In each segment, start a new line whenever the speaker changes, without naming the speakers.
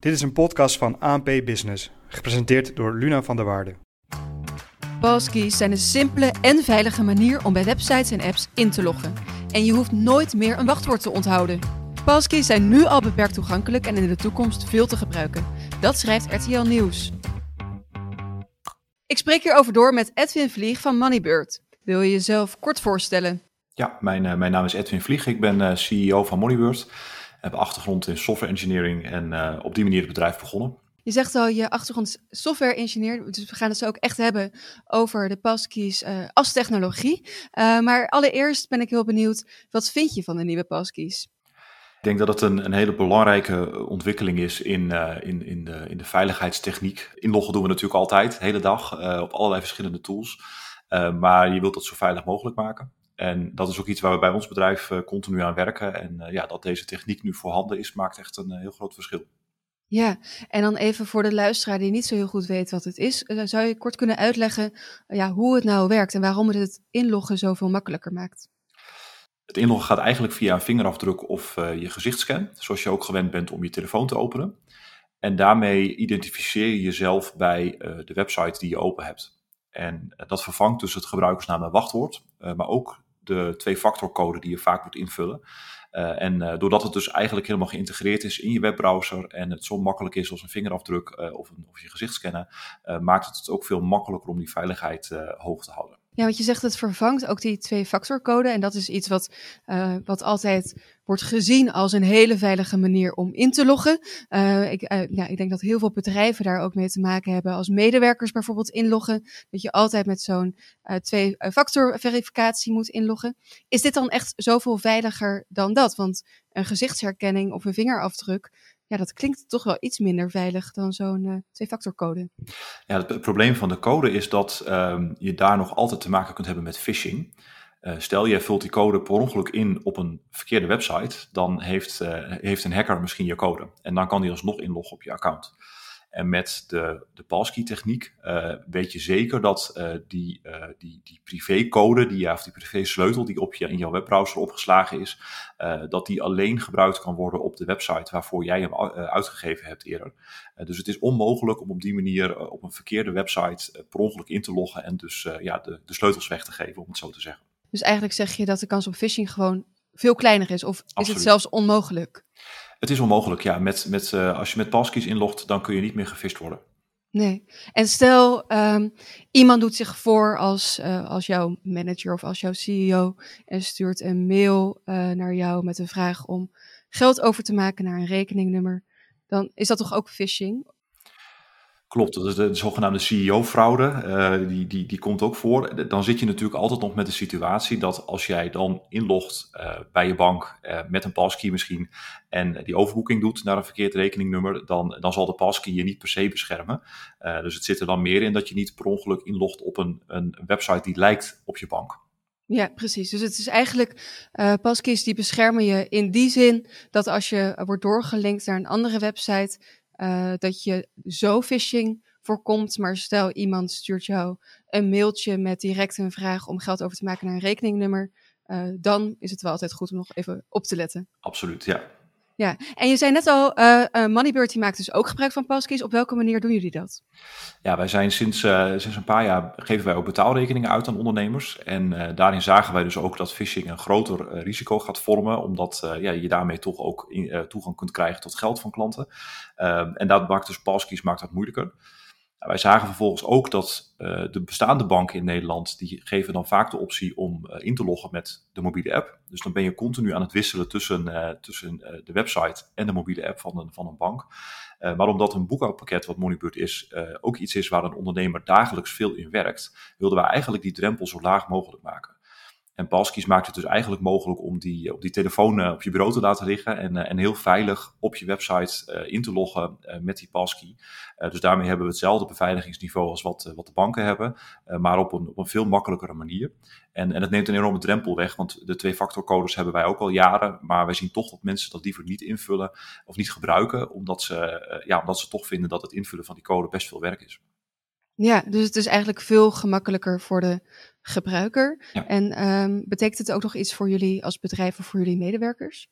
Dit is een podcast van ANP Business, gepresenteerd door Luna van der Waarde.
Passkeys zijn een simpele en veilige manier om bij websites en apps in te loggen. En je hoeft nooit meer een wachtwoord te onthouden. Passkeys zijn nu al beperkt toegankelijk en in de toekomst veel te gebruiken. Dat schrijft RTL Nieuws. Ik spreek hierover door met Edwin Vlieg van Moneybird. Wil je jezelf kort voorstellen?
Ja, mijn, uh, mijn naam is Edwin Vlieg. Ik ben uh, CEO van Moneybird. Ik heb achtergrond in software engineering en uh, op die manier het bedrijf begonnen.
Je zegt al, je achtergrond software engineer. Dus we gaan het zo ook echt hebben over de passkeys als technologie. maar allereerst ben ik heel benieuwd, wat vind je van de nieuwe passkeys?
Ik denk dat het een, een hele belangrijke ontwikkeling is in, uh, in, in, de, in de veiligheidstechniek. Inloggen doen we natuurlijk altijd, de hele dag, op allerlei verschillende tools. Maar je wilt dat zo veilig mogelijk maken. En dat is ook iets waar we bij ons bedrijf continu aan werken. En ja, dat deze techniek nu voorhanden is, maakt echt een heel groot verschil.
Ja, en dan even voor de luisteraar die niet zo heel goed weet wat het is. Zou je kort kunnen uitleggen ja, hoe het nou werkt en waarom het het inloggen zoveel makkelijker maakt?
Het inloggen gaat eigenlijk via een vingerafdruk of uh, je gezichtscan, zoals je ook gewend bent om je telefoon te openen. En daarmee identificeer je jezelf bij uh, de website die je open hebt. En uh, dat vervangt dus het gebruikersnaam en wachtwoord, maar ook de twee-factorcode die je vaak moet invullen. en doordat het dus eigenlijk helemaal geïntegreerd is in je webbrowser en het zo makkelijk is als een vingerafdruk of, een, of je gezichtscannen, maakt het het ook veel makkelijker om die veiligheid hoog te houden.
Ja, want je zegt het vervangt ook die twee-factorcode. En dat is iets wat, uh, wat altijd wordt gezien als een hele veilige manier om in te loggen. Uh, ik, uh, ja, ik denk dat heel veel bedrijven daar ook mee te maken hebben. Als medewerkers bijvoorbeeld inloggen, dat je altijd met zo'n twee-factor verificatie moet inloggen. Is dit dan echt zoveel veiliger dan dat? Want een gezichtsherkenning of een vingerafdruk, ja, dat klinkt toch wel iets minder veilig dan zo'n uh, twee-factorcode.
Ja, het, probleem van de code is dat um, je daar nog altijd te maken kunt hebben met phishing. Uh, stel, je vult die code per ongeluk in op een verkeerde website, dan heeft, uh, heeft een hacker misschien je code. En dan kan die alsnog inloggen op je account. En met de, de passkey-techniek uh, weet je zeker dat uh, die, uh, die, die privécode, die, of die privé-sleutel die op je, in jouw webbrowser opgeslagen is, dat die alleen gebruikt kan worden op de website waarvoor jij hem uitgegeven hebt eerder. dus het is onmogelijk om op die manier op een verkeerde website per ongeluk in te loggen en dus ja, de, de sleutels weg te geven, om het zo te zeggen.
Dus eigenlijk zeg je dat de kans op phishing gewoon veel kleiner is, of Absoluut. is het zelfs onmogelijk?
Het is onmogelijk, ja. Met, met, uh, als je met passkeys inlogt, dan kun je niet meer gevist worden.
Nee. En stel, um, iemand doet zich voor als, uh, als jouw manager of als jouw CEO en stuurt een mail uh, naar jou met een vraag om geld over te maken naar een rekeningnummer. Dan is dat toch ook phishing?
Klopt, dat is de, de zogenaamde CEO-fraude, uh, die, die, die komt ook voor. Dan zit je natuurlijk altijd nog met de situatie dat als jij dan inlogt uh, bij je bank uh, met een passkey misschien en die overboeking doet naar een verkeerd rekeningnummer, dan, dan zal de passkey je niet per se beschermen. dus het zit er dan meer in dat je niet per ongeluk inlogt op een, een website die lijkt op je bank.
Ja, precies. Dus het is eigenlijk, passkeys die beschermen je in die zin dat als je wordt doorgelinkt naar een andere website, uh, dat je zo phishing voorkomt. Maar stel iemand stuurt jou een mailtje met direct een vraag om geld over te maken naar een rekeningnummer. Uh, dan is het wel altijd goed om nog even op te letten.
Absoluut, ja.
Ja, en je zei net al, uh, uh, Moneybird die maakt dus ook gebruik van passkeys. Op welke manier doen jullie dat?
Ja, wij zijn sinds, uh, sinds een paar jaar geven wij ook betaalrekeningen uit aan ondernemers. En daarin zagen wij dus ook dat phishing een groter risico gaat vormen, omdat ja, je daarmee toch ook toegang kunt krijgen tot geld van klanten. Ehm, en dat maakt dus passkeys maakt dat moeilijker. Nou, wij zagen vervolgens ook dat uh, de bestaande banken in Nederland, die geven dan vaak de optie om uh, in te loggen met de mobiele app. Dus dan ben je continu aan het wisselen tussen, uh, tussen de website en de mobiele app van een, van een bank. maar omdat een boekhoudpakket, wat Moneybird is, ook iets is waar een ondernemer dagelijks veel in werkt, wilden wij eigenlijk die drempel zo laag mogelijk maken. En Passkeys maakt het dus eigenlijk mogelijk om die op die telefoon uh, op je bureau te laten liggen en, uh, en heel veilig op je website in te loggen met die passkey. dus daarmee hebben we hetzelfde beveiligingsniveau als wat, wat de banken hebben, maar op een, op een veel makkelijkere manier. En, en het neemt een enorme drempel weg, want de twee-factorcodes hebben wij ook al jaren, maar wij zien toch dat mensen dat liever niet invullen of niet gebruiken, omdat ze, ja, omdat ze toch vinden dat het invullen van die code best veel werk is.
Ja, dus het is eigenlijk veel gemakkelijker voor de gebruiker. Ja. En um, betekent het ook nog iets voor jullie als bedrijf of voor jullie medewerkers?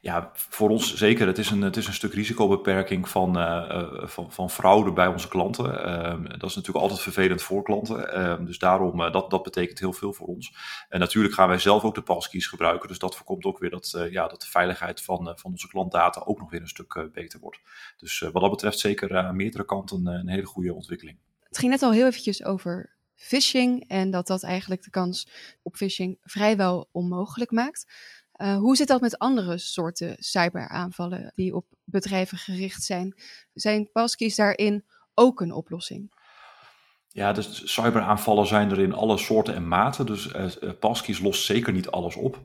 Ja, voor ons zeker. Het is een, het is een stuk risicobeperking van, uh, van, van fraude bij onze klanten. Uh, dat is natuurlijk altijd vervelend voor klanten. Ehm, dus daarom, uh, dat, dat betekent heel veel voor ons. En natuurlijk gaan wij zelf ook de passkeys gebruiken. Dus dat voorkomt ook weer dat, ja, dat de veiligheid van, van onze klantdata ook nog weer een stuk beter wordt. Dus wat dat betreft zeker aan meerdere kanten een hele goede ontwikkeling.
Het ging net al heel eventjes over phishing en dat dat eigenlijk de kans op phishing vrijwel onmogelijk maakt. Uh, hoe zit dat met andere soorten cyberaanvallen die op bedrijven gericht zijn? Zijn passkeys daarin ook een oplossing?
Ja, dus cyberaanvallen zijn er in alle soorten en maten. Dus uh, lost zeker niet alles op.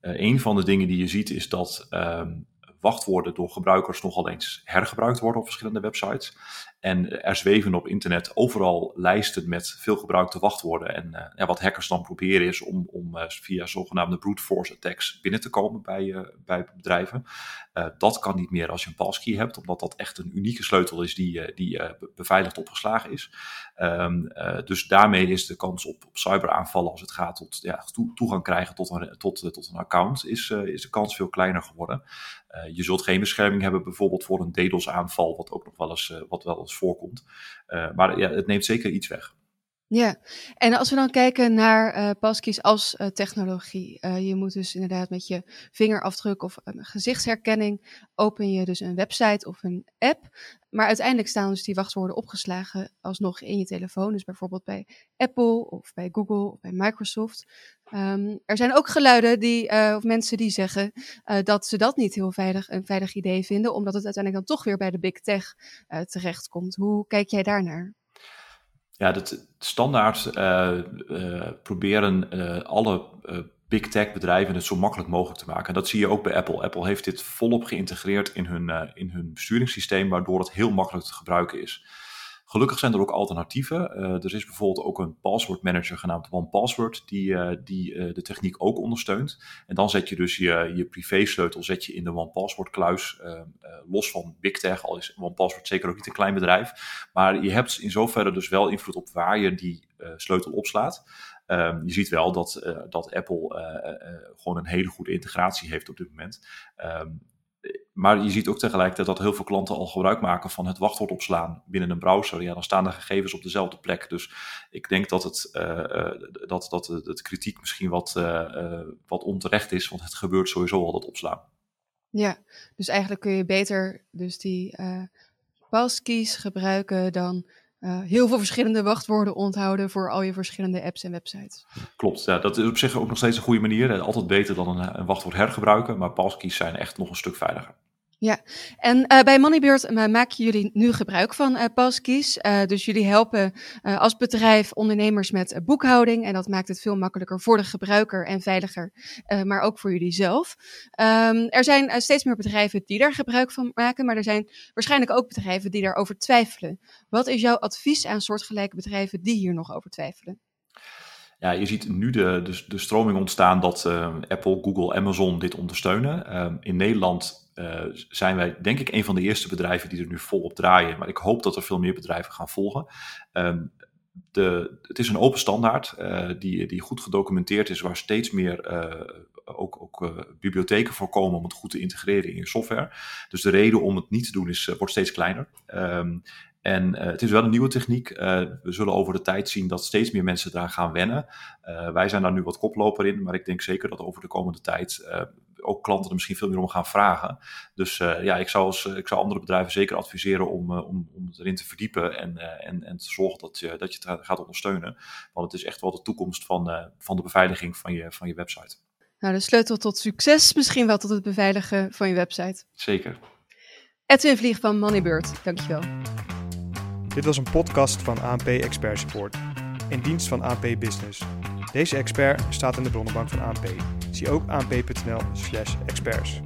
Uh, een van de dingen die je ziet is dat ehm, wachtwoorden door gebruikers nogal eens hergebruikt worden op verschillende websites. En er zweven op internet overal lijsten met veel gebruikte wachtwoorden. En uh, ja, wat hackers dan proberen is om, om uh, via zogenaamde brute force attacks binnen te komen bij, uh, bij bedrijven. dat kan niet meer als je een passkey hebt, omdat dat echt een unieke sleutel is die, die beveiligd opgeslagen is. Um, dus daarmee is de kans op, op cyberaanvallen als het gaat tot ja, toegang krijgen tot een, tot, tot een account, is, is de kans veel kleiner geworden. je zult geen bescherming hebben bijvoorbeeld voor een DDoS aanval, wat ook nog wel eens, wat wel eens voorkomt. Uh, maar ja, het neemt zeker iets weg.
Ja, en als we dan kijken naar uh, passkeys als uh, technologie. Uh, je moet dus inderdaad met je vingerafdruk of gezichtsherkenning open je dus een website of een app. Maar uiteindelijk staan dus die wachtwoorden opgeslagen alsnog in je telefoon. Dus bijvoorbeeld bij Apple of bij Google of bij Microsoft. Um, er zijn ook geluiden die, of mensen die zeggen dat ze dat niet heel veilig, een veilig idee vinden. Omdat het uiteindelijk dan toch weer bij de big tech terechtkomt. Hoe kijk jij daarnaar?
Ja, dat standaard uh, uh, proberen uh, alle big tech bedrijven het zo makkelijk mogelijk te maken. En dat zie je ook bij Apple. Apple heeft dit volop geïntegreerd in hun, in hun besturingssysteem, waardoor het heel makkelijk te gebruiken is. Gelukkig zijn er ook alternatieven. Uh, er is bijvoorbeeld ook een password manager genaamd OnePassword die, uh, die uh, de techniek ook ondersteunt. En dan zet je dus je, je privésleutel zet je in de OnePassword kluis, los van Big Tech, al is OnePassword zeker ook niet een klein bedrijf. Maar je hebt in zoverre dus wel invloed op waar je die sleutel opslaat. Um, je ziet wel dat, dat Apple gewoon een hele goede integratie heeft op dit moment. Um, maar je ziet ook tegelijkertijd dat heel veel klanten al gebruik maken van het wachtwoord opslaan binnen een browser. Ja, dan staan de gegevens op dezelfde plek. Dus ik denk dat het, uh, dat, dat het kritiek misschien wat, uh, wat onterecht is, want het gebeurt sowieso al dat opslaan.
Ja, dus eigenlijk kun je beter dus die passkeys gebruiken dan uh, heel veel verschillende wachtwoorden onthouden voor al je verschillende apps en websites.
Klopt, ja, dat is op zich ook nog steeds een goede manier. Altijd beter dan een, een wachtwoord hergebruiken, maar passkeys zijn echt nog een stuk veiliger.
Ja, en uh, bij Moneybeurt uh, maken jullie nu gebruik van uh, passkeys. dus jullie helpen als bedrijf ondernemers met boekhouding. En dat maakt het veel makkelijker voor de gebruiker en veiliger, maar ook voor jullie zelf. Um, er zijn steeds meer bedrijven die daar gebruik van maken, maar er zijn waarschijnlijk ook bedrijven die daarover twijfelen. Wat is jouw advies aan soortgelijke bedrijven die hier nog over twijfelen?
ja, je ziet nu de, de, stroming ontstaan dat Apple, Google, Amazon dit ondersteunen. Uh, in Nederland uh, zijn wij denk ik een van de eerste bedrijven die er nu volop draaien. Maar ik hoop dat er veel meer bedrijven gaan volgen. Um, de, het is een open standaard die, die goed gedocumenteerd is, waar steeds meer ook, ook bibliotheken voor komen om het goed te integreren in je software. Dus de reden om het niet te doen is, wordt steeds kleiner. Um, en het is wel een nieuwe techniek. We zullen over de tijd zien dat steeds meer mensen daar gaan wennen. Wij zijn daar nu wat koploper in, maar ik denk zeker dat over de komende tijd ook klanten er misschien veel meer om gaan vragen. Dus ja, ik zou, als, ik zou andere bedrijven zeker adviseren om, om, om erin te verdiepen en, en, en te zorgen dat je, dat je het gaat ondersteunen. Want het is echt wel de toekomst van, van de beveiliging van je, van je website.
Nou, de sleutel tot succes misschien wel tot het beveiligen van je website.
Zeker.
Edwin Vlieg van Moneybird, dankjewel.
Dit was een podcast van ANP Expert Support, in dienst van ANP Business. Deze expert staat in de bronnenbank van ANP. Zie ook anp.nl/experts.